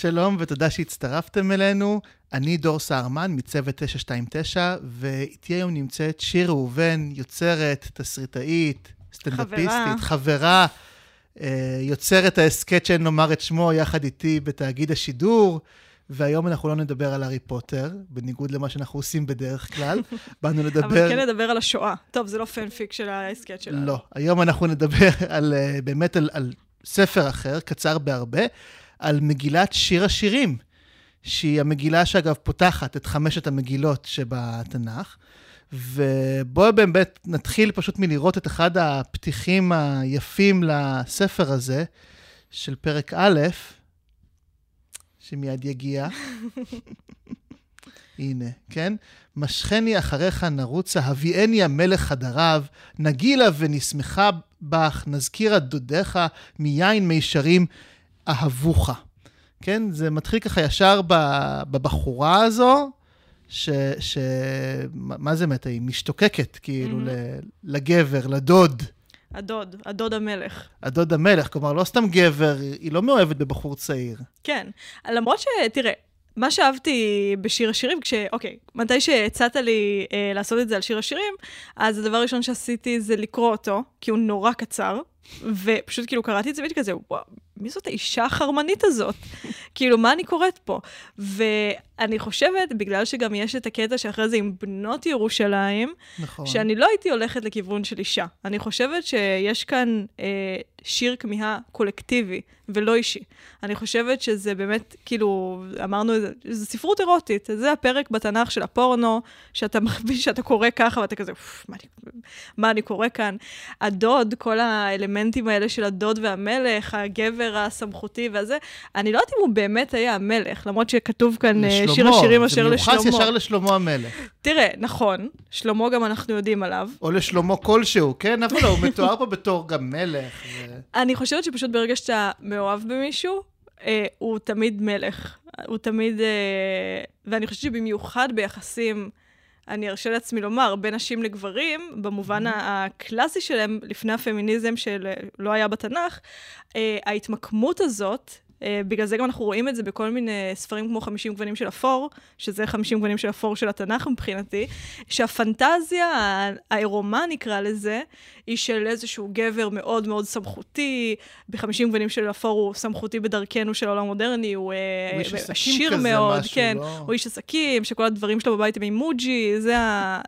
שלום ותודה שהצטרפתם אלינו. אני דור סהרמן מצוות 929, ואיתי היום נמצאת שיר ראובן, יוצרת, תסריטאית, סטנדאפיסטית, חברה, אה, יוצרת ההסכת שאין לומר את שמו יחד איתי בתאגיד השידור. והיום אנחנו לא נדבר על הארי פוטר, בניגוד למה שאנחנו עושים בדרך כלל. באנו לדבר... אבל כן נדבר על השואה. טוב, זה לא פנפיק של ההסכת שלנו. לא, היום אנחנו נדבר על, אה, באמת על, על ספר אחר, קצר בהרבה, על מגילת שיר השירים, שהיא המגילה שאגב פותחת את חמשת המגילות שבתנ"ך. ובואו באמת נתחיל פשוט מלראות את אחד הפתיחים היפים לספר הזה, של פרק א', שמיד יגיע. הנה, כן? משכני אחריך נרוצה, הביאני המלך חדריו, נגילה ונשמחה בך, נזכירה דודיך, מיין מישרים אהבוך. כן? זה מתחיל ככה ישר בבחורה הזו, ש... ש... מה זה מתה? היא משתוקקת, כאילו, mm-hmm. לגבר, לדוד. הדוד, הדוד המלך. הדוד המלך, כלומר, לא סתם גבר, היא לא מאוהבת בבחור צעיר. כן, למרות ש... תראה, מה שאהבתי בשיר השירים, כש... אוקיי, מתי שהצעת לי אה, לעשות את זה על שיר השירים, אז הדבר הראשון שעשיתי זה לקרוא אותו, כי הוא נורא קצר, ופשוט כאילו קראתי את זה והייתי כזה, וואו, מי זאת האישה החרמנית הזאת? כאילו, מה אני קוראת פה? ואני חושבת, בגלל שגם יש את הקטע שאחרי זה עם בנות ירושלים, נכון. שאני לא הייתי הולכת לכיוון של אישה. אני חושבת שיש כאן אה, שיר כמיהה קולקטיבי ולא אישי. אני חושבת שזה באמת, כאילו, אמרנו, זה ספרות אירוטית. זה הפרק בתנ"ך של הפורנו, שאתה מרגיש שאתה קורא ככה, ואתה כזה, מה אני, מה אני קורא כאן? הדוד, כל האלמנטים האלה של הדוד והמלך, הגבר הסמכותי והזה, אני לא יודעת אם הוא באמת היה המלך, למרות שכתוב כאן אה, לשלמה, שיר השירים אשר לשלמה. זה מיוחס ישר לשלמה המלך. תראה, נכון, שלמה גם אנחנו יודעים עליו. או לשלמה כלשהו, כן? אבל לא, הוא מתואר פה בתור גם מלך. ו... אני חושבת שפשוט ברגע שאתה מאוהב במישהו, אה, הוא תמיד מלך. הוא תמיד... אה, ואני חושבת שבמיוחד ביחסים... אני ארשה לעצמי לומר, בין נשים לגברים, במובן mm-hmm. הקלאסי שלהם, לפני הפמיניזם שלא היה בתנ"ך, אה, ההתמקמות הזאת, Uh, בגלל זה גם אנחנו רואים את זה בכל מיני ספרים כמו 50 גוונים של אפור, שזה 50 גוונים של אפור של התנ"ך מבחינתי, שהפנטזיה העירומה נקרא לזה, היא של איזשהו גבר מאוד מאוד סמכותי, ב-50 גוונים של אפור הוא סמכותי בדרכו של העולם המודרני, הוא, אה, הוא איש עסקים כזה מאוד, משהו, כן, לא... הוא איש עסקים, שכל הדברים שלו בבית הם עם מוג'י, זה,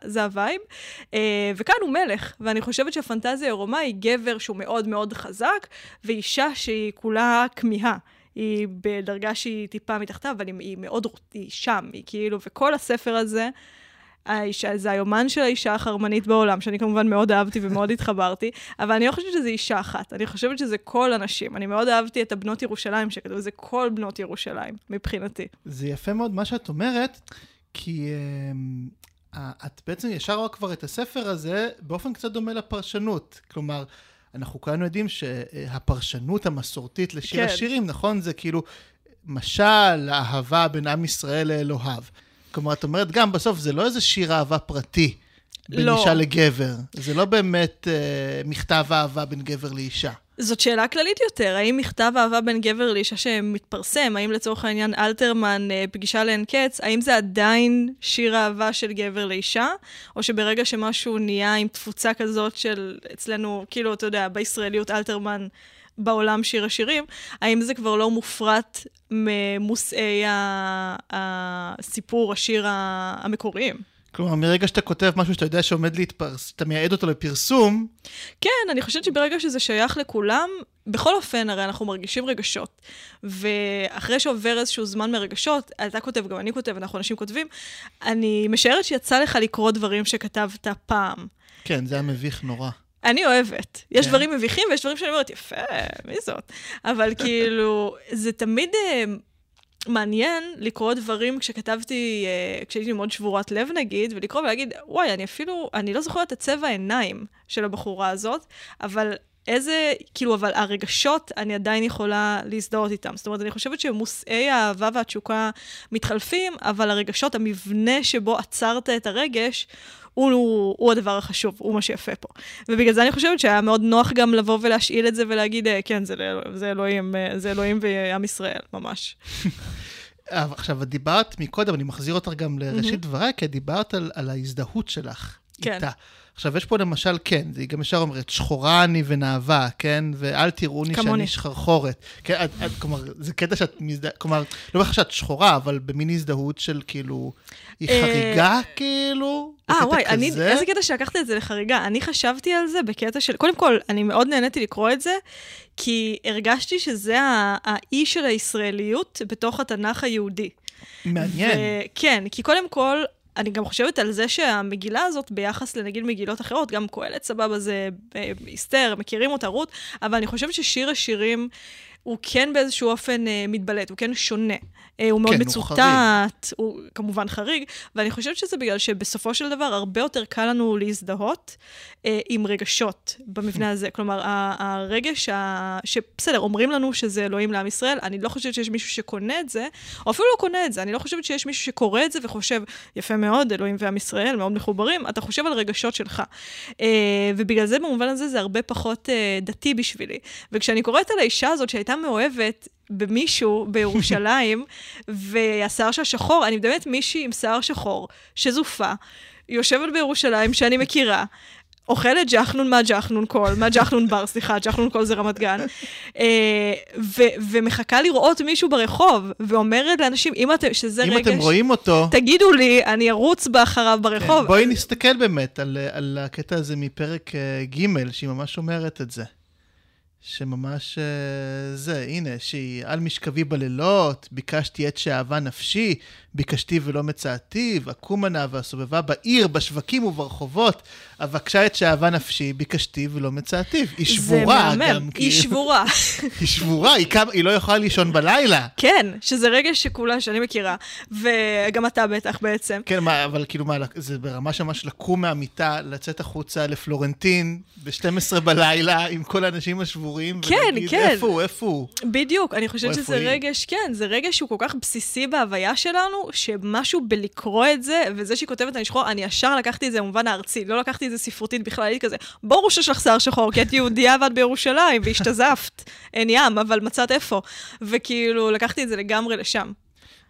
זה ה vibe. Uh, וכאן הוא מלך, ואני חושבת שהפנטזיה העירומה היא גבר שהוא מאוד מאוד חזק, ואישה שהיא כולה כמיהה. היא בדרגה שהיא טיפה מתחתיו, אבל היא, היא מאוד, היא שם, היא כאילו, וכל הספר הזה, האישה, זה היומן של האישה החרמנית בעולם, שאני כמובן מאוד אהבתי ומאוד התחברתי, אבל אני לא חושבת שזה אישה אחת, אני חושבת שזה כל הנשים. אני מאוד אהבתי את הבנות ירושלים שכתוב, זה כל בנות ירושלים, מבחינתי. זה יפה מאוד מה שאת אומרת, כי uh, את בעצם ישר רואה כבר את הספר הזה באופן קצת דומה לפרשנות. כלומר, אנחנו כולנו יודעים שהפרשנות המסורתית לשיר כן. השירים, נכון? זה כאילו משל, אהבה בין עם ישראל לאלוהיו. כלומר, את אומרת, גם בסוף זה לא איזה שיר אהבה פרטי בין לא. אישה לגבר. זה לא באמת אה, מכתב אהבה בין גבר לאישה. זאת שאלה כללית יותר, האם מכתב אהבה בין גבר לאישה שמתפרסם, האם לצורך העניין אלתרמן, אה, פגישה לאין קץ, האם זה עדיין שיר אהבה של גבר לאישה, או שברגע שמשהו נהיה עם תפוצה כזאת של אצלנו, כאילו, אתה יודע, בישראליות אלתרמן בעולם שיר השירים, האם זה כבר לא מופרט ממושאי הסיפור, השיר המקוריים? כלומר, מרגע שאתה כותב משהו שאתה יודע שעומד להתפרס, אתה מייעד אותו לפרסום. כן, אני חושבת שברגע שזה שייך לכולם, בכל אופן, הרי אנחנו מרגישים רגשות. ואחרי שעובר איזשהו זמן מרגשות, אתה כותב, גם אני כותב, אנחנו אנשים כותבים, אני משערת שיצא לך לקרוא דברים שכתבת פעם. כן, זה היה מביך נורא. אני אוהבת. יש כן. דברים מביכים ויש דברים שאני אומרת, יפה, מי זאת? אבל כאילו, זה תמיד אה, מעניין לקרוא דברים כשכתבתי, uh, כשהייתי מאוד שבורת לב נגיד, ולקרוא ולהגיד, וואי, אני אפילו, אני לא זוכרת את צבע העיניים של הבחורה הזאת, אבל איזה, כאילו, אבל הרגשות, אני עדיין יכולה להזדהות איתם. זאת אומרת, אני חושבת שמושאי האהבה והתשוקה מתחלפים, אבל הרגשות, המבנה שבו עצרת את הרגש, הוא, הוא, הוא הדבר החשוב, הוא מה שיפה פה. ובגלל זה אני חושבת שהיה מאוד נוח גם לבוא ולהשאיל את זה ולהגיד, אה, כן, זה, זה, אלוהים, אה, זה אלוהים ועם ישראל, ממש. עכשיו, דיברת מקודם, אני מחזיר אותך גם לראשית דבריי, כי דיברת על, על ההזדהות שלך כן. איתה. עכשיו, יש פה למשל, כן, היא גם ישר אומרת, שחורה אני ונאווה, כן? ואל תראוני שאני שחרחורת. כן, את, את, כלומר, זה קטע שאת מזדהה, כלומר, לא בהכרח שאת שחורה, אבל במין הזדהות של כאילו, היא אה, חריגה, כאילו? אה, וואי, אני, איזה קטע שלקחת את זה לחריגה. אני חשבתי על זה בקטע של, קודם כל, אני מאוד נהניתי לקרוא את זה, כי הרגשתי שזה האי של הישראליות בתוך התנ"ך היהודי. מעניין. כן, כי קודם כל, אני גם חושבת על זה שהמגילה הזאת, ביחס לנגיד מגילות אחרות, גם קהלת סבבה זה אסתר, מכירים אותה, רות, אבל אני חושבת ששיר השירים... הוא כן באיזשהו אופן אה, מתבלט, הוא כן שונה. אה, הוא מאוד כן, מצוטט, הוא, הוא כמובן חריג, ואני חושבת שזה בגלל שבסופו של דבר הרבה יותר קל לנו להזדהות אה, עם רגשות במבנה הזה. כלומר, הרגש, ה... שבסדר, אומרים לנו שזה אלוהים לעם ישראל, אני לא חושבת שיש מישהו שקונה את זה, או אפילו לא קונה את זה, אני לא חושבת שיש מישהו שקורא את זה וחושב, יפה מאוד, אלוהים ועם ישראל, מאוד מחוברים, אתה חושב על רגשות שלך. אה, ובגלל זה, במובן הזה, זה הרבה פחות אה, דתי בשבילי. וכשאני קוראת על האישה הזאת שהייתה מאוהבת, במישהו בירושלים, והשיער שלה שחור, אני מדמיינת מישהי עם שיער שחור, שזופה, יושבת בירושלים שאני מכירה, אוכלת ג'חנון מהג'חנון קול, מהג'חנון בר, סליחה, ג'חנון קול זה רמת גן, אה, ומחכה לראות מישהו ברחוב, ואומרת לאנשים, אם אתם, שזה אם רגש... אם אתם רואים אותו... תגידו לי, אני ארוץ באחריו ברחוב. כן, בואי נסתכל באמת על, על הקטע הזה מפרק אה, ג', שהיא ממש אומרת את זה. שממש אה, זה, הנה, שהיא על משכבי בלילות, ביקשתי את שאהבה נפשי, ביקשתי ולא מצאתיו, אקומה נא והסובבה בעיר, בשווקים וברחובות, אבקשה את שאהבה נפשי, ביקשתי ולא מצאתיו. היא שבורה גם. זה מהמם, היא שבורה. היא שבורה, היא, קם, היא לא יכולה לישון בלילה. כן, שזה רגש שכולה, שאני מכירה, וגם אתה בטח בעצם. כן, מה, אבל כאילו, מה, זה ברמה שממש לקום מהמיטה, לצאת החוצה לפלורנטין ב-12 בלילה, עם כל האנשים השבורים, כן, ולהגיד, כן. איפה הוא, איפה הוא? בדיוק, אני חושבת שזה רגש, כן, זה רגש שהוא כל כך בסיסי בהוויה שלנו, שמשהו בלקרוא את זה, וזה שהיא כותבת אני שחור, אני ישר לקחתי את זה במובן הארצי, לא לקחתי את זה ספרותית בכלל, הייתי כזה, ברור שיש לך שיער שחור, כי את יהודייה ואת בירושלים, והשתזפת, אין ים, אבל מצאת איפה. וכאילו, לקחתי את זה לגמרי לשם.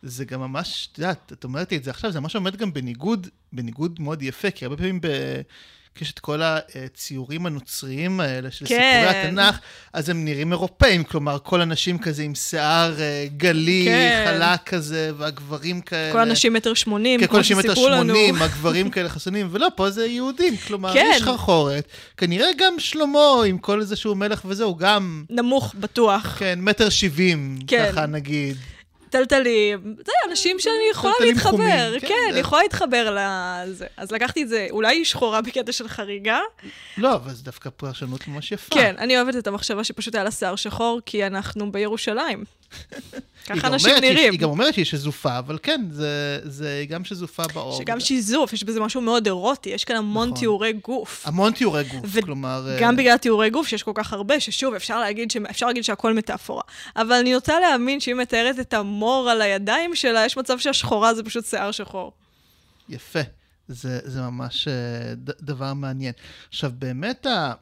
זה גם ממש, את יודעת, את אומרת לי את זה עכשיו, זה ממש עומד גם בניגוד, בניגוד מאוד יפה, כי הרבה פעמים ב... יש את כל הציורים הנוצריים האלה של כן. סיפורי התנ"ך, אז הם נראים אירופאים, כלומר, כל אנשים כזה עם שיער אה, גלי, כן. חלק כזה, והגברים כאלה... כל אנשים מטר שמונים, כן, כמו שסיפרו לנו. כל אנשים מטר שמונים, הגברים כאלה חסונים, ולא, פה זה יהודים, כלומר, כן. יש חרחורת. כנראה גם שלמה, עם כל איזה שהוא מלך וזהו, גם... נמוך, בטוח. כן, מטר שבעים, כן. ככה נגיד. טלטלים, זה אנשים שאני יכולה להתחבר, כן, כן אני יכולה להתחבר לזה. אז לקחתי את זה, אולי היא שחורה בקטע של חריגה. לא, אבל זה דווקא פרשנות ממש יפה. כן, אני אוהבת את המחשבה שפשוט היה לה שיער שחור, כי אנחנו בירושלים. ככה אנשים נראים. היא גם אומרת שהיא שזופה, אבל כן, זה, זה גם שזופה באור. שגם שיזוף, יש בזה משהו מאוד אירוטי, יש כאן המון נכון. תיאורי גוף. המון תיאורי גוף, ו- כלומר... גם uh... בגלל תיאורי גוף, שיש כל כך הרבה, ששוב, אפשר להגיד, ש... אפשר להגיד שהכל מטאפורה. אבל אני רוצה להאמין שאם מתארת את המור על הידיים שלה, יש מצב שהשחורה זה פשוט שיער שחור. יפה. זה, זה ממש uh, ד, דבר מעניין. עכשיו, באמת, ה...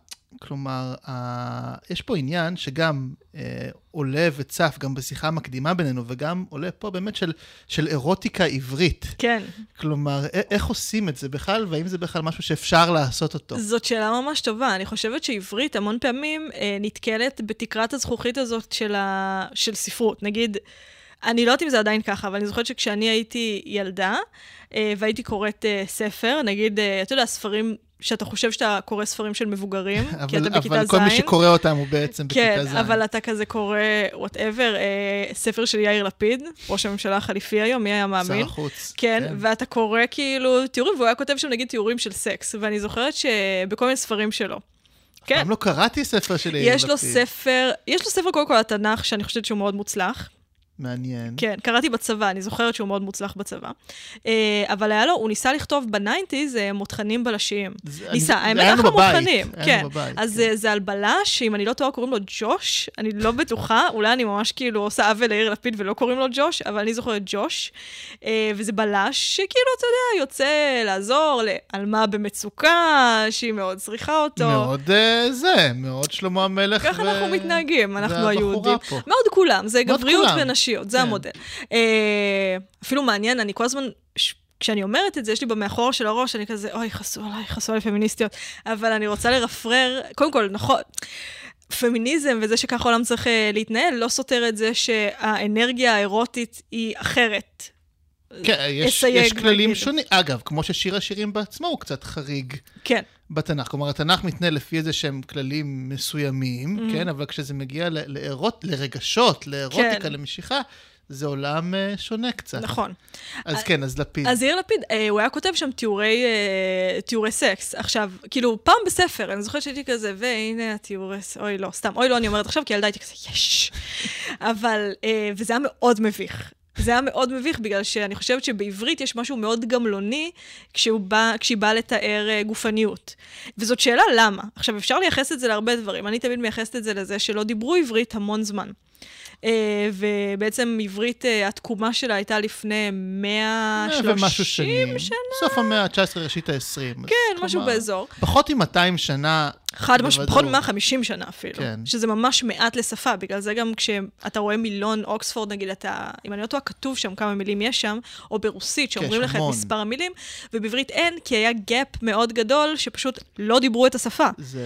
כלומר, ה... יש פה עניין שגם אה, עולה וצף, גם בשיחה המקדימה בינינו, וגם עולה פה באמת של, של אירוטיקה עברית. כן. כלומר, א- איך עושים את זה בכלל, והאם זה בכלל משהו שאפשר לעשות אותו? זאת שאלה ממש טובה. אני חושבת שעברית המון פעמים אה, נתקלת בתקרת הזכוכית הזאת של, ה... של ספרות. נגיד, אני לא יודעת אם זה עדיין ככה, אבל אני זוכרת שכשאני הייתי ילדה, אה, והייתי קוראת אה, ספר, נגיד, אה, אתה יודע, ספרים שאתה חושב שאתה קורא ספרים של מבוגרים, אבל, כי אתה בכיתה ז'. אבל כל מי שקורא אותם הוא בעצם כן, בכיתה ז'. כן, אבל אתה כזה קורא, whatever, אה, ספר של יאיר לפיד, ראש הממשלה החליפי היום, מי היה מאמין? שר החוץ. כן, כן, ואתה קורא כאילו תיאורים, והוא היה כותב שם נגיד תיאורים של סקס, ואני זוכרת שבכל מיני ספרים שלו. כן. פעם לא קראתי ספר של יאיר לפיד. יש לו ספר, יש לו ספר קודם כל התנ"ך, שאני חושבת שהוא מאוד מוצלח. מעניין. כן, קראתי בצבא, אני זוכרת שהוא מאוד מוצלח בצבא. אה, אבל היה לו, הוא ניסה לכתוב בניינטיז אה, מותחנים בלשיים. ניסה, האמת, אנחנו מותחנים. כן. אז כן. אה, זה על בלש, שאם אני לא טועה קוראים לו ג'וש, אני לא בטוחה, אולי אני ממש כאילו עושה עוול ליאיר לפיד ולא קוראים לו ג'וש, אבל אני זוכרת ג'וש. וזה בלש שכאילו, אתה יודע, יוצא לעזור לעלמה במצוקה, שהיא מאוד צריכה אותו. מאוד זה, מאוד שלמה המלך. ככה אנחנו מתנהגים, אנחנו היהודים. מאוד כולם, זה גבריות כולם. ונשיות, זה כן. המודל. אה, אפילו מעניין, אני כל הזמן... כשאני אומרת את זה, יש לי במאחורה של הראש, אני כזה, אוי, חסו עליי, חסו עליי פמיניסטיות. אבל אני רוצה לרפרר, קודם כל, נכון, פמיניזם וזה שככה העולם צריך אה, להתנהל, לא סותר את זה שהאנרגיה האירוטית היא אחרת. כן, יש, יש כללים ואגיד. שונים. אגב, כמו ששיר השירים בעצמו הוא קצת חריג כן, בתנ"ך. כלומר, התנ"ך מתנהל לפי איזה שהם כללים מסוימים, Mhm. כן? אבל כשזה מגיע ל- לאירוט, לרגשות, לאירוטיקה, כן. למשיכה, זה עולם אה, שונה קצת. נכון. אז כן, אז לפיד. אז יאיר לפיד, אה, הוא היה כותב שם תיאורי, אה, תיאורי סקס. עכשיו, כאילו, פעם בספר, אני זוכרת שהייתי כזה, והנה התיאורי סקס, אוי לא, סתם, אוי לא, אני אומרת עכשיו, כי ילדה הייתי כזה, יש. אבל, אה, וזה היה מאוד מביך. זה היה מאוד מביך, בגלל שאני חושבת שבעברית יש משהו מאוד גמלוני כשהוא בא, כשהיא באה לתאר אה, גופניות. וזאת שאלה למה. עכשיו, אפשר לייחס את זה להרבה דברים. אני תמיד מייחסת את זה לזה שלא דיברו עברית המון זמן. אה, ובעצם עברית, אה, התקומה שלה הייתה לפני 130 ומשהו שנים. שנה. סוף המאה ה-19, ראשית ה-20. כן, משהו באזור. פחות מ-200 שנה. חד משמעית, פחות בוודאות. מ-150 שנה אפילו. כן. שזה ממש מעט לשפה, בגלל זה גם כשאתה רואה מילון אוקספורד, נגיד, אתה, אם אני לא טועה, כתוב שם כמה מילים יש שם, או ברוסית, שאומרים יש לך את. מספר המילים, ובעברית אין, כי היה gap מאוד גדול, שפשוט לא דיברו את השפה. זה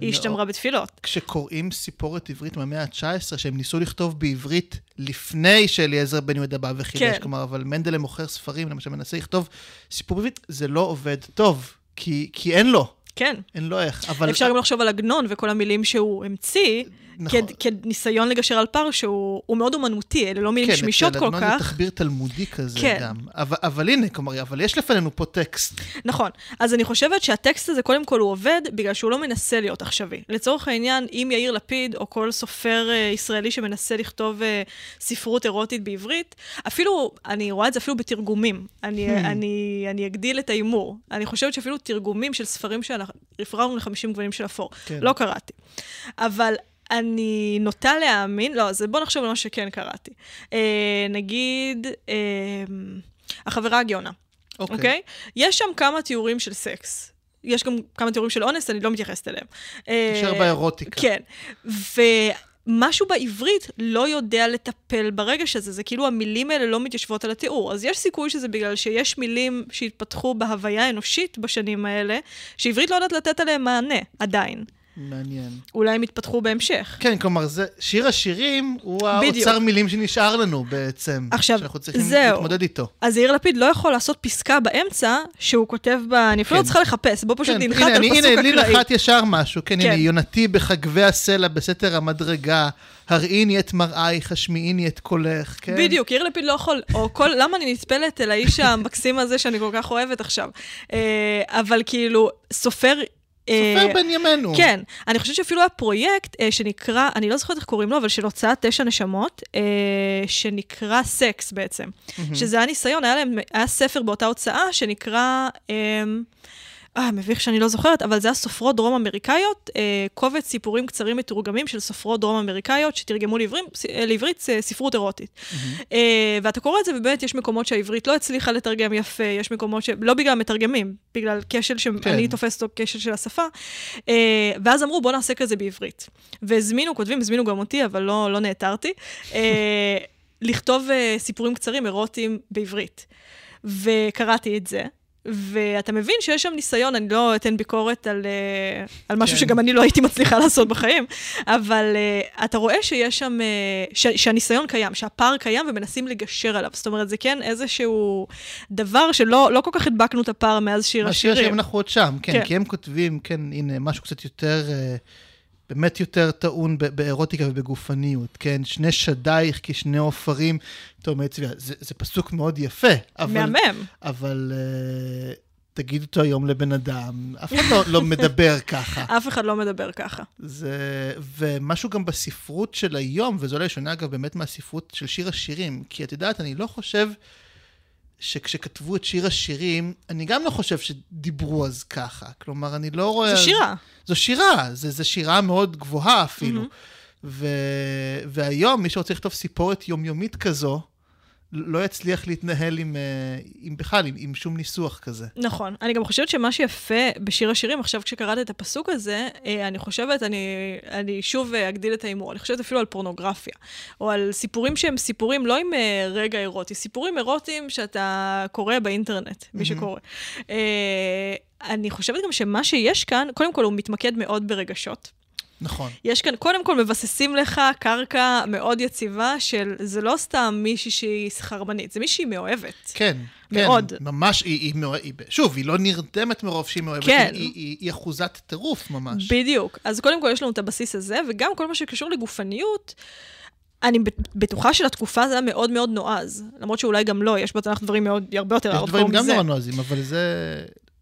היא מאוד- השתמרה בתפילות. כשקוראים סיפורת עברית מהמאה ה-19, שהם ניסו לכתוב בעברית לפני שאליעזר בן יהודה בא וחידש, כן. כלומר, אבל מנדלה מוכר ספרים, למשל, מנסה לכתוב סיפור בעברית, זה לא עובד טוב, כי, כי אין לו, כן. אין לו איך. אבל... אפשר גם לחשוב על עגנון וכל המילים שהוא המציא, נכון. כד- כניסיון לגשר על פער שהוא הוא מאוד אומנותי, אלה לא מילים כן, שמישות כל כך. זה תחביר תלמודי כזה כן. גם. אבל, אבל הנה, כלומר, אבל יש לפנינו פה טקסט. נכון. אז אני חושבת שהטקסט הזה, קודם כל הוא עובד בגלל שהוא לא מנסה להיות עכשווי. לצורך העניין, אם יאיר לפיד או כל סופר uh, ישראלי שמנסה לכתוב uh, ספרות אירוטית בעברית, אפילו, אני רואה את זה אפילו בתרגומים. אני, Hmm. אני, אני אגדיל את ההימור. אני חושבת שאפילו תרגומים של ספרים שאנחנו, רפררנו ל-50 גוונים של אפור. כן. לא קראתי. אבל אני נוטה להאמין, לא, אז בוא נחשוב על מה שכן קראתי. אה, נגיד, אה, החברה הגאונה. אוקיי. אוקיי? יש שם כמה תיאורים של סקס. יש גם כמה תיאורים של אונס, אני לא מתייחסת אליהם. נשאר אה, באירוטיקה. כן. ומשהו בעברית לא יודע לטפל ברגש הזה, זה כאילו המילים האלה לא מתיישבות על התיאור. אז יש סיכוי שזה בגלל שיש מילים שהתפתחו בהוויה האנושית בשנים האלה, שעברית לא יודעת לתת עליהם מענה, עדיין. מעניין. אולי הם יתפתחו בהמשך. כן, כלומר, זה, שיר השירים הוא בדיוק. האוצר מילים שנשאר לנו בעצם. עכשיו, שאנחנו צריכים זהו. להתמודד איתו. אז יאיר לפיד לא יכול לעשות פסקה באמצע שהוא כותב בה, אני אפילו כן. לא צריכה לחפש, בוא פשוט כן, ננחת הנה, על אני- פסוק הנה, לי אקראי. נחת ישר משהו. כן, כן. הנה, יונתי בחגבי הסלע בסתר המדרגה, הראיני את מראייך, השמיעיני את קולך, כן? בדיוק, יאיר לפיד לא יכול, או כל, למה אני נטפלת אל האיש המקסים הזה שאני כל כך אוהבת עכשיו? אה, אבל כאילו, סופר... אה, סופר בן ימינו. כן, אני חושבת שאפילו היה פרויקט אה, שנקרא, אני לא זוכרת איך קוראים לו, אבל של הוצאת תשע נשמות, אה, שנקרא סקס בעצם. שזה היה ניסיון, היה להם, היה ספר באותה הוצאה שנקרא... אה, מביך שאני לא זוכרת, אבל זה היה סופרות דרום-אמריקאיות, אה, קובץ סיפורים קצרים מתורגמים של סופרות דרום-אמריקאיות שתרגמו לעברים, ס- אה, לעברית אה, ספרות אירוטית. אה, ואתה קורא את זה, ובאמת יש מקומות שהעברית לא הצליחה לתרגם יפה, יש מקומות ש... לא בגלל המתרגמים, בגלל כשל שאני כן. תופסת אותו כשל של השפה. אה, ואז אמרו, בוא נעשה כזה בעברית. והזמינו, כותבים, הזמינו גם אותי, אבל לא, לא נעתרתי, אה, לכתוב אה, סיפורים קצרים אירוטיים בעברית. וקראתי את זה. ואתה מבין שיש שם ניסיון, אני לא אתן ביקורת על, אה, על משהו כן. שגם אני לא הייתי מצליחה לעשות בחיים, אבל uh, אתה רואה שיש שם, uh, ש, שהניסיון קיים, שהפער קיים ומנסים לגשר עליו. זאת אומרת, זה כן איזשהו דבר שלא לא כל כך הדבקנו את הפער מאז שיר מה שיר השירים. השירים אנחנו עוד שם, כן, כן. כי הם כותבים, כן, הנה, משהו קצת יותר, אה, באמת יותר טעון ב- באירוטיקה ובגופניות, כן? שני שדייך כשני עופרים, טוב, מעצבי, זה, זה פסוק מאוד יפה, אבל... מהמם. אבל uh, תגיד אותו היום לבן אדם, אף אחד לא, לא מדבר ככה. אף אחד לא מדבר ככה. זה... ומשהו גם בספרות של היום, וזה אולי שונה אגב באמת מהספרות של שיר השירים, כי את יודעת, אני לא חושב שכשכתבו את שיר השירים, אני גם לא חושב שדיברו אז ככה. כלומר, אני לא רואה... זו שירה. זו שירה, זו שירה מאוד גבוהה אפילו. Mm-hmm. ו... והיום, מי שרוצה לכתוב סיפורת יומיומית כזו, לא יצליח להתנהל עם, אה, עם בכלל, עם, עם שום ניסוח כזה. נכון. אני גם חושבת שמה שיפה בשיר השירים, עכשיו כשקראת את הפסוק הזה, אה, אני חושבת, אני, אני שוב אגדיל את ההימור, אני חושבת אפילו על פורנוגרפיה, או על סיפורים שהם סיפורים לא עם אה, רגע אירוטי, סיפורים אירוטיים שאתה קורא באינטרנט, מי שקורא. אני חושבת גם שמה שיש כאן, קודם כל הוא מתמקד מאוד ברגשות. נכון. יש כאן, קודם כל מבססים לך קרקע מאוד יציבה של, זה לא סתם מישהי שהיא סחרמנית, זה מישהי מאוהבת. כן. מאוד. כן, ממש, היא, היא, היא, שוב, היא לא נרדמת מרוב שהיא מאוהבת, כן. היא, היא, היא אחוזת טירוף ממש. בדיוק. אז קודם כל יש לנו את הבסיס הזה, וגם כל מה שקשור לגופניות, אני בטוחה שלתקופה זה היה מאוד מאוד נועז. למרות שאולי גם לא, יש בתנ"ך דברים מאוד, הרבה יותר יש דברים גם נורא נועזים, אבל זה...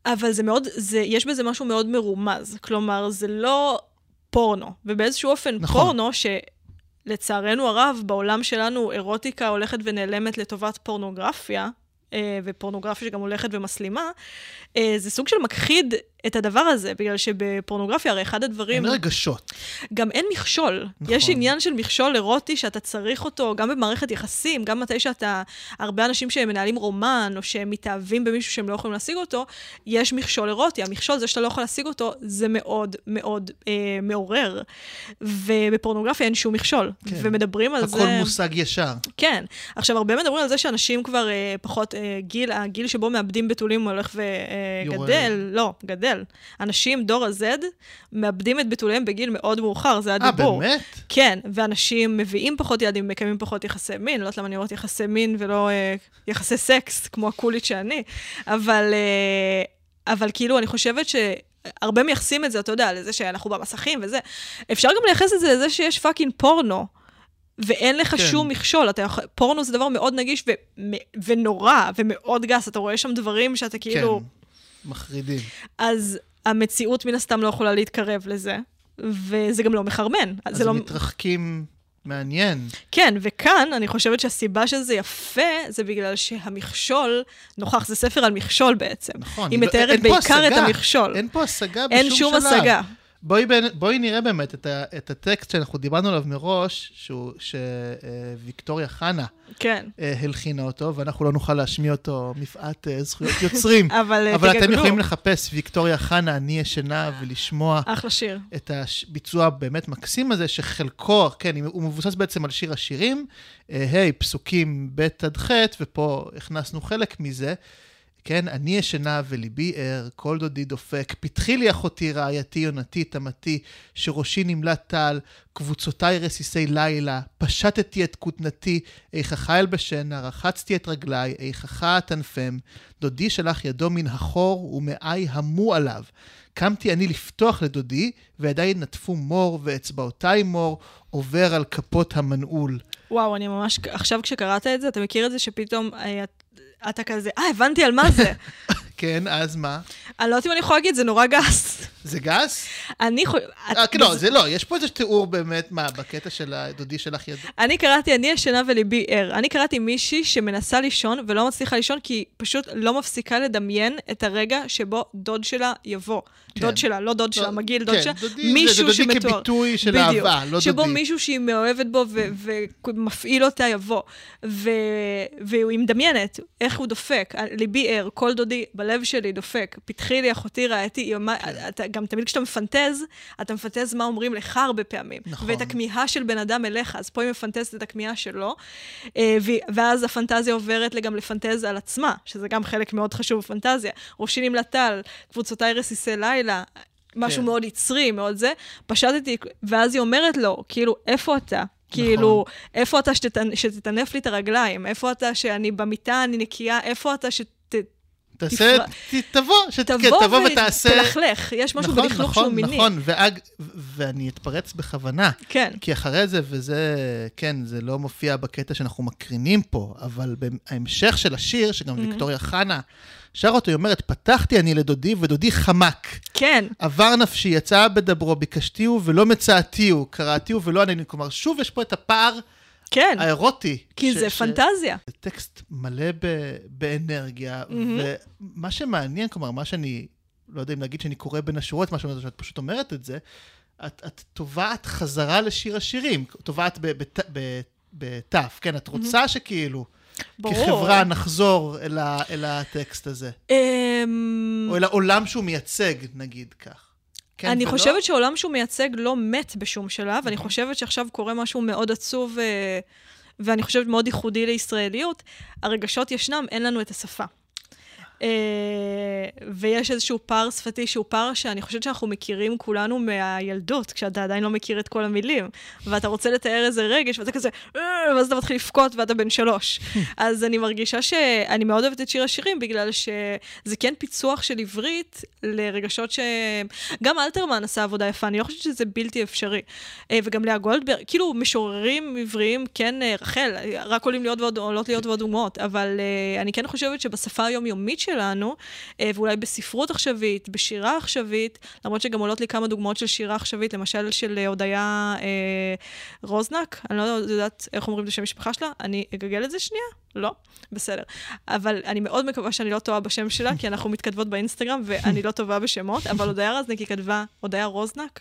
אבל זה מאוד, זה, יש בזה משהו מאוד מרומז. כלומר, זה לא פורנו. ובאיזשהו אופן נכון. פורנו, שלצערנו הרב, בעולם שלנו אירוטיקה הולכת ונעלמת לטובת פורנוגרפיה, אה, ופורנוגרפיה שגם הולכת ומסלימה, אה, זה סוג של מכחיד את הדבר הזה, בגלל שבפורנוגרפיה, הרי אחד הדברים... אין רגשות. גם אין מכשול. נכון. יש עניין של מכשול אירוטי שאתה צריך אותו, גם במערכת יחסים, גם מתי שאתה... הרבה אנשים שהם מנהלים רומן, או שהם מתאהבים במישהו שהם לא יכולים להשיג אותו, יש מכשול אירוטי. המכשול, זה שאתה לא יכול להשיג אותו, זה מאוד מאוד אה, מעורר. ובפורנוגרפיה אין שום מכשול. כן. ומדברים על הכל זה... הכל מושג ישר. כן. עכשיו, הרבה מדברים על זה שאנשים כבר אה, פחות... אה, גיל, הגיל שבו מאבדים בתולים הולך וגדל. אה, לא, גדל. גדל. אנשים, דור ה-Z, מאבדים את בתוליהם בגיל מאוד מאוחר, זה הדיבור. אה, באמת? כן, ואנשים מביאים פחות ילדים, מקיימים פחות יחסי מין, לא יודעת למה אני אומרת יחסי מין ולא אה, יחסי סקס, כמו הקולית שאני, אבל, אה, אבל כאילו, אני חושבת ש... הרבה מייחסים את זה, אתה יודע, לזה שאנחנו במסכים וזה. אפשר גם לייחס את זה לזה שיש fucking פורנו. ואין לך כן. שום מכשול, אתה, פורנו זה דבר מאוד נגיש ו, ונורא ומאוד גס, אתה רואה שם דברים שאתה כאילו... כן. מחרידים. אז המציאות מן הסתם לא יכולה להתקרב לזה, וזה גם לא מחרמן. אז הם לא... מתרחקים מעניין. כן, וכאן אני חושבת שהסיבה שזה יפה, זה בגלל שהמכשול נוכח, זה ספר על מכשול בעצם. נכון. היא מתארת לא, בעיקר את המכשול. אין פה השגה בשום שלב. אין שום. השגה. בואי, בואי נראה באמת את, ה, את הטקסט שאנחנו דיברנו עליו מראש, שהוא, שוויקטוריה חנה כן. אה, הלחינה אותו, ואנחנו לא נוכל להשמיע אותו מפאת אה, זכויות יוצרים. אבל, אה, אבל אתם יכולים לחפש ויקטוריה חנה, אני ישנה, ולשמוע... אחלה שיר. את הביצוע הבאמת מקסים הזה, שחלקו, כן, הוא מבוסס בעצם על שיר השירים, היי, פסוקים ב' עד ח', ופה הכנסנו חלק מזה. כן, אני ישנה וליבי ער, כל דודי דופק, פתחי לי אחותי רעייתי יונתי תמתי, שראשי נמלט טל, קבוצותיי רסיסי לילה, פשטתי את כותנתי, איכך אלבשנה, רחצתי את רגליי, איכך אטנפם, דודי שלח ידו מן החור, ומאי המו עליו. קמתי אני לפתוח לדודי, וידיי נטפו מור, ואצבעותיי מור, עובר על כפות המנעול. וואו, אני ממש, עכשיו כשקראת את זה, אתה מכיר את זה שפתאום אה, אתה כזה, אה, הבנתי על מה זה. כן, אז מה? אני לא יודעת אם אני יכולה להגיד, זה נורא גס. זה גס? אני חושבת... אה, כן, לא, זה לא, יש פה איזה תיאור באמת, מה, בקטע של הדודי שלך ידו. אני קראתי, אני ישנה וליבי ער. אני קראתי מישהי שמנסה לישון ולא מצליחה לישון, כי היא פשוט לא מפסיקה לדמיין את הרגע שבו דוד שלה יבוא. כן. דוד שלה, לא דוד שלה, מגיל דוד כן, שלה. מישהו זה דודי כביטוי של אהבה, לא דודי. שבו מישהו שהיא מאוהבת בו ומפעיל אותה יבוא. והיא מדמיינת איך הוא דופק, ליבי ער, כל דודי בלב שלי דופק, פתחי לי אחותי רעייתי, כן. גם תמיד כשאתה מפנטז, אתה מפנטז מה אומרים לך הרבה פעמים. נכון. ואת הכמיהה של בן אדם אליך, אז פה היא מפנטזת את הכמיהה שלו, אה, ואז הפנטזיה עוברת גם לפנטז על עצמה, שזה גם חלק מאוד חשוב בפנטזיה. ראשי נמלטל, קבוצותיי רסיסי לילה, משהו כן. מאוד יצרי, מאוד זה, פשטתי, ואז היא אומרת לו, כאילו, איפה אתה? כאילו, נכון. איפה אתה שתטנף לי את הרגליים? איפה אתה שאני במיטה, אני נקייה? איפה אתה שת... תעשה, ת, תבוא, שת, כן, תבוא תבוא ותעשה... ותלכלך, יש משהו נכון, בלכלוך נכון, שהוא מיני. נכון, ו- ואני אתפרץ בכוונה, כן, כי אחרי זה, וזה, כן, זה לא מופיע בקטע שאנחנו מקרינים פה, אבל בהמשך של השיר, שגם Mhm. ויקטוריה חנה שר אותו, היא אומרת, פתחתי אני לדודי, ודודי חמק. כן, עבר נפשי, יצא בדברו, ביקשתיהו ולא מצאתיהו, קראתיהו ולא ענני. כלומר, שוב יש פה את הפער כן, האירוטי. כי ש- זה ש- פנטזיה. זה טקסט מלא ב- באנרגיה, מהמם. ומה שמעניין, כלומר, מה שאני, לא יודע אם להגיד שאני קורא בין השורות, מה שאומרת, שאת פשוט אומרת את זה, את, את תובעת חזרה לשיר השירים, תובעת ב- בת- ב- בתף, כן? את רוצה שכאילו, ברור. כחברה נחזור אל, ה, אל הטקסט הזה, אמ, או אל העולם שהוא מייצג, נגיד כך. כן אני ולא? חושבת שעולם שהוא מייצג לא מת בשום שלב, אני חושבת שעכשיו קורה משהו מאוד עצוב, אה, ואני חושבת מאוד ייחודי לישראליות. הרגשות ישנם, אין לנו את השפה. אה, ויש איזשהו פער שפתי שהוא פער שאני חושבת שאנחנו מכירים כולנו מהילדות, כשאתה עדיין לא מכיר את כל המילים, ואתה רוצה לתאר איזה רגש, ואתה כזה, "אה", ואז אתה מתחיל לבכות ואתה בן שלוש. אז אני מרגישה שאני מאוד אוהבת את שיר השירים, בגלל שזה כן פיצוח של עברית לרגשות ש... גם אלתרמן עשה עבודה יפה, אני לא חושבת שזה בלתי אפשרי. אה, וגם לאה גולדברג, כאילו משוררים עבריים, כן, רחל, רק עולים להיות ועוד, עולות להיות ועוד דוגמאות, אבל אני כן חושבת שבשפה היומיומית שלנו, אה, ואולי בספרות עכשווית, בשירה עכשווית, למרות שגם עולות לי כמה דוגמאות של שירה עכשווית, למשל של אה, הודיה אה, רוזנק, אני לא יודעת איך אומרים את השם המשפחה שלה, אני אגגל את זה שנייה? לא? בסדר. אבל אני מאוד מקווה שאני לא טועה בשם שלה, כי אנחנו מתכתבות באינסטגרם ואני לא טובה בשמות, אבל הודיה רזניק היא כתבה, הודיה רוזנק?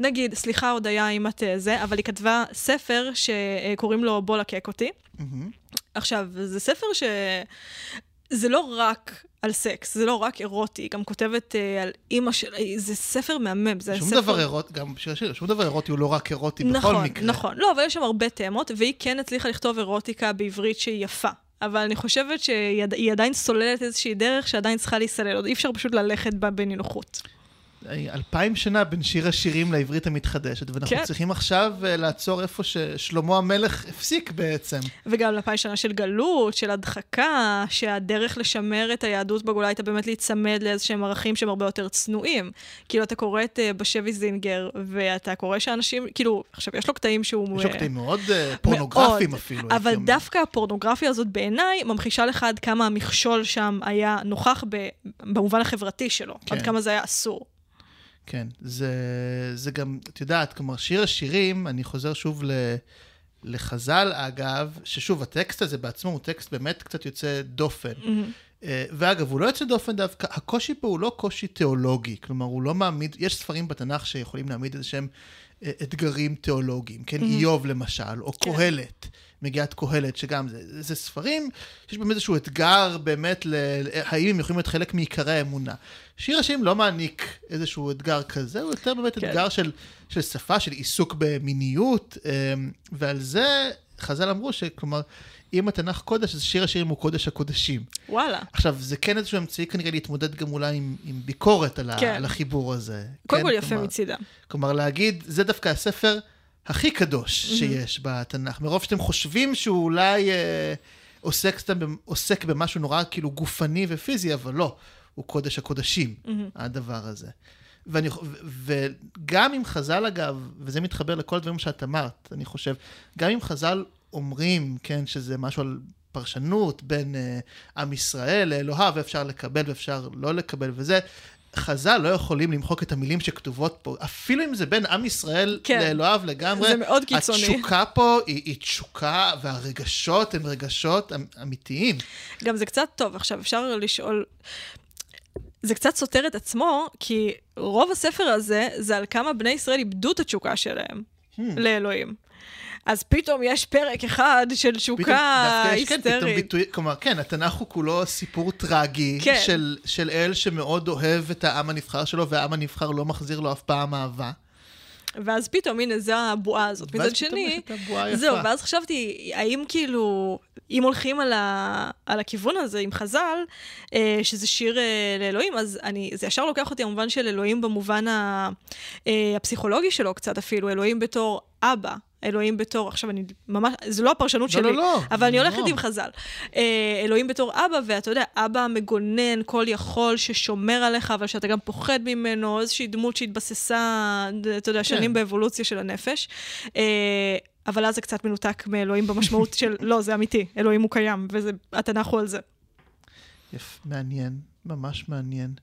נגיד, סליחה הודיה אם את אה, זה, אבל היא כתבה ספר שקוראים לו בוא לקק אותי. מהמם. עכשיו, זה ספר ש... זה לא רק על סקס, זה לא רק אירוטי, היא גם כותבת אה, על אימא של... זה ספר מהמם, זה שום ספר... דבר אירוטי, גם בשיר השיר, שום דבר אירוטי הוא לא רק אירוטי בכל נכון, מקרה. נכון. לא, אבל יש שם הרבה תאמות, והיא כן הצליחה לכתוב אירוטיקה בעברית שהיא יפה. אבל אני חושבת שהיא עד- היא עדיין סוללת איזושהי דרך שעדיין צריכה להיסלל, עוד אי אפשר פשוט ללכת בה בנינוחות. אלפיים שנה בין שיר השירים לעברית המתחדשת, ואנחנו כן. צריכים עכשיו אה, לעצור איפה ששלמה המלך הפסיק בעצם. וגם אלפיים שנה של גלות, של הדחקה, שהדרך לשמר את היהדות בגולה הייתה באמת להיצמד לאיזשהם ערכים שהם הרבה יותר צנועים. כאילו, אתה קורא את אה, בשבי זינגר, ואתה קורא שאנשים, כאילו, עכשיו, יש לו קטעים שהוא... יש לו אה, קטעים מאוד פורנוגרפיים מאוד, אפילו. אבל. דווקא הפורנוגרפיה הזאת בעיניי ממחישה לך עד כמה המכשול שם היה נוכח ב, במובן החברתי שלו, כן. עד כמה זה היה אסור. כן, זה, זה גם, את יודעת, כלומר, שיר השירים, אני חוזר שוב ל, לחז"ל, אגב, ששוב, הטקסט הזה בעצמו הוא טקסט באמת קצת יוצא דופן. אה, ואגב, הוא לא יוצא דופן דווקא, הקושי פה הוא לא קושי תיאולוגי, כלומר, הוא לא מעמיד, יש ספרים בתנ"ך שיכולים להעמיד איזה שהם אתגרים תיאולוגיים, כן, איוב למשל, או כן. קהלת, מגיעת קהלת, שגם זה, זה ספרים שיש בהם איזשהו אתגר באמת, ל, האם הם יכולים להיות חלק מעיקרי האמונה. שיר השירים לא מעניק איזשהו אתגר כזה, הוא יותר באמת כן. אתגר של, של שפה, של עיסוק במיניות, אה, ועל זה חז"ל אמרו שכלומר, אם התנ"ך קודש, אז שיר השירים הוא קודש הקודשים. וואלה. עכשיו, זה כן איזשהו אמצעי כנראה להתמודד גם אולי עם, עם ביקורת על, כן. ה, על החיבור הזה. קודם כן, כל יפה כלומר, מצידם. כלומר, להגיד, זה דווקא הספר הכי קדוש מהמם. שיש בתנ"ך. מרוב שאתם חושבים שהוא אולי אה, עוסק, סתם, עוסק במשהו נורא כאילו גופני ופיזי, אבל לא, הוא קודש הקודשים, מהמם. הדבר הזה. ואני, ו- וגם אם חז"ל, אגב, וזה מתחבר לכל הדברים שאת אמרת, אני חושב, גם אם חז"ל אומרים, כן, שזה משהו על פרשנות בין uh, עם ישראל לאלוהיו, ואפשר לקבל ואפשר לא לקבל וזה, חז"ל לא יכולים למחוק את המילים שכתובות פה, אפילו אם זה בין עם ישראל כן. לאלוהיו לגמרי. זה מאוד קיצוני. התשוקה פה היא, היא תשוקה, והרגשות הם רגשות אמ- אמיתיים. גם זה קצת טוב, עכשיו אפשר לשאול... זה קצת סותר את עצמו, כי רוב הספר הזה זה על כמה בני ישראל איבדו את התשוקה שלהם Hmm. לאלוהים. אז פתאום יש פרק אחד של תשוקה יש כן, היסטרית. ביטוי, כלומר, כן, התנ"ך הוא כולו סיפור טרגי כן. של, של אל שמאוד אוהב את העם הנבחר שלו, והעם הנבחר לא מחזיר לו אף פעם אהבה. ואז פתאום, הנה, זו הבועה הזאת. ואז מצד שני, את הבועה היפה. זהו, ואז חשבתי, האם כאילו, אם הולכים על, ה, על הכיוון הזה עם חז"ל, אה, שזה שיר אה, לאלוהים, אז אני, זה ישר לוקח אותי במובן של אלוהים במובן ה, אה, הפסיכולוגי שלו קצת אפילו, אלוהים בתור אבא. אלוהים בתור, עכשיו אני ממש, זו לא הפרשנות לא, שלי, לא, לא. אבל אני לא. הולכת עם חז"ל. אה, אלוהים בתור אבא, ואתה יודע, אבא מגונן, כל יכול, ששומר עליך, אבל שאתה גם פוחד ממנו, איזושהי דמות שהתבססה, אתה יודע, שנים כן. באבולוציה של הנפש. אה, אבל אז זה קצת מנותק מאלוהים במשמעות של, לא, זה אמיתי, אלוהים הוא קיים, והתנ"ך הוא על זה. יפה, מעניין, ממש מעניין.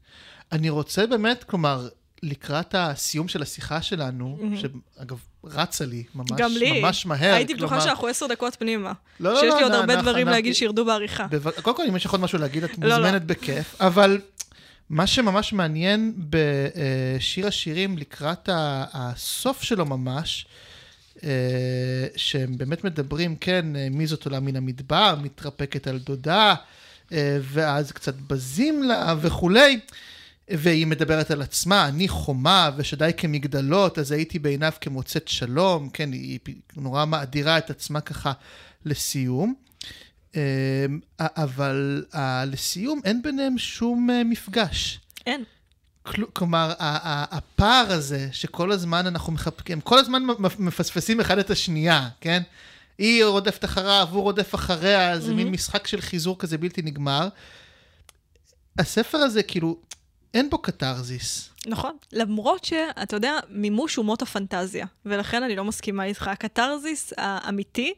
אני רוצה באמת, כלומר, לקראת הסיום של השיחה שלנו, מהמם. שאגב, רצה לי ממש, גם לי. ממש מהר. הייתי בטוחה כלומר- שאנחנו עשר דקות פנימה. לא, לא, שיש לא, לי עוד לא, הרבה אנחנו- דברים אנחנו- להגיד שירדו בעריכה. בו- קודם כל, אם יש לך עוד משהו להגיד, את לא, לא. מוזמנת בכיף, אבל מה שממש מעניין בשיר השירים לקראת הסוף שלו ממש, אה, שהם באמת מדברים, כן, אה, מי זאת עולה מן המדבר, מתרפקת על דודה, אה, ואז קצת בזים לה וכולי. והיא מדברת על עצמה, אני חומה ושדי כמגדלות, אז הייתי בעיניו כמוצאת שלום, כן, היא נורא מאדירה את עצמה ככה לסיום. אמ, אבל לסיום אין ביניהם שום אה, מפגש. אין. כל- כלומר, הפער הזה שכל הזמן אנחנו מחבקים, הם כל הזמן מפספסים אחד את השנייה, כן? היא רודפת אחריו, הוא רודף אחריה, זה מין מהמם. משחק של חיזור כזה בלתי נגמר. הספר הזה, כאילו, אין בו קתרזיס. נכון. למרות שאתה יודע, מימוש הוא מות הפנטזיה, ולכן אני לא מסכימה איתך. הקתרזיס האמיתי,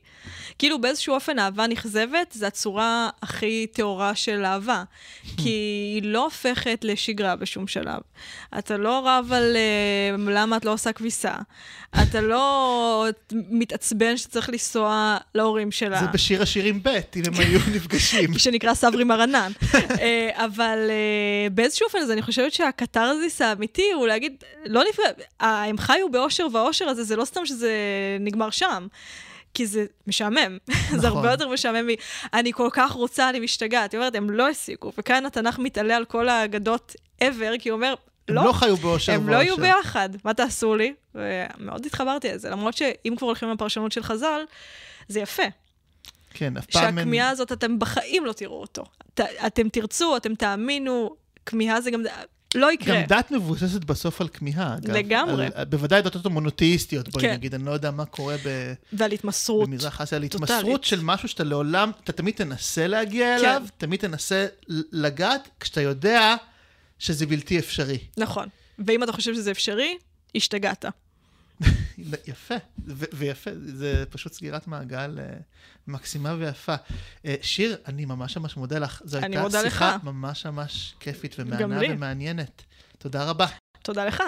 כאילו באיזשהו אופן אהבה נכזבת, זה הצורה הכי טהורה של אהבה. כי היא לא הופכת לשגרה בשום שלב. אתה לא רב על uh, למה את לא עושה כביסה. אתה לא מתעצבן שאתה צריך לנסוע להורים שלה. זה בשיר השירים ב', אם הם היו נפגשים. שנקרא סברי מרנן. אה, אבל אה, באיזשהו אופן, אז אני חושבת שהקתרזיס האמיתי הוא להגיד, לא נפגע, הם חיו באושר והאושר הזה, זה לא סתם שזה נגמר שם. כי זה משעמם, זה נכון. הרבה יותר משעמם מ... אני כל כך רוצה, אני משתגעת. היא אומרת, הם לא הסיקו, וכאן התנ"ך מתעלה על כל האגדות ever, כי הוא אומר, הם לא, לא חיו באושר הם לא יהיו ואושר. ביחד, מה תעשו לי? ומאוד התחברתי לזה, למרות שאם כבר הולכים לפרשנות של חז"ל, זה יפה. כן, אף פעם. שהכמיהה הזאת, אתם בחיים לא תראו אותו. ת, אתם תרצו, אתם תאמינו, כמיהה זה גם... לא יקרה. גם דת מבוססת בסוף על כמיהה, אגב. לגמרי. על, בוודאי דתות המונותאיסטיות, בואי כן. נגיד, אני לא יודע מה קורה ב, ועל התמסרות. במזרח אסיה, על. התמסרות של משהו שאתה לעולם, אתה תמיד תנסה להגיע כן. אליו, תמיד תנסה לגעת, כשאתה יודע שזה בלתי אפשרי. נכון. ואם אתה חושב שזה אפשרי, השתגעת. יפה, ו- ויפה, זה פשוט סגירת מעגל אה, מקסימה ויפה. אה, שיר, אני ממש ממש מודה לך. זו הייתה שיחה לך. ממש ממש כיפית לי. ומעניינת. תודה רבה. תודה לך.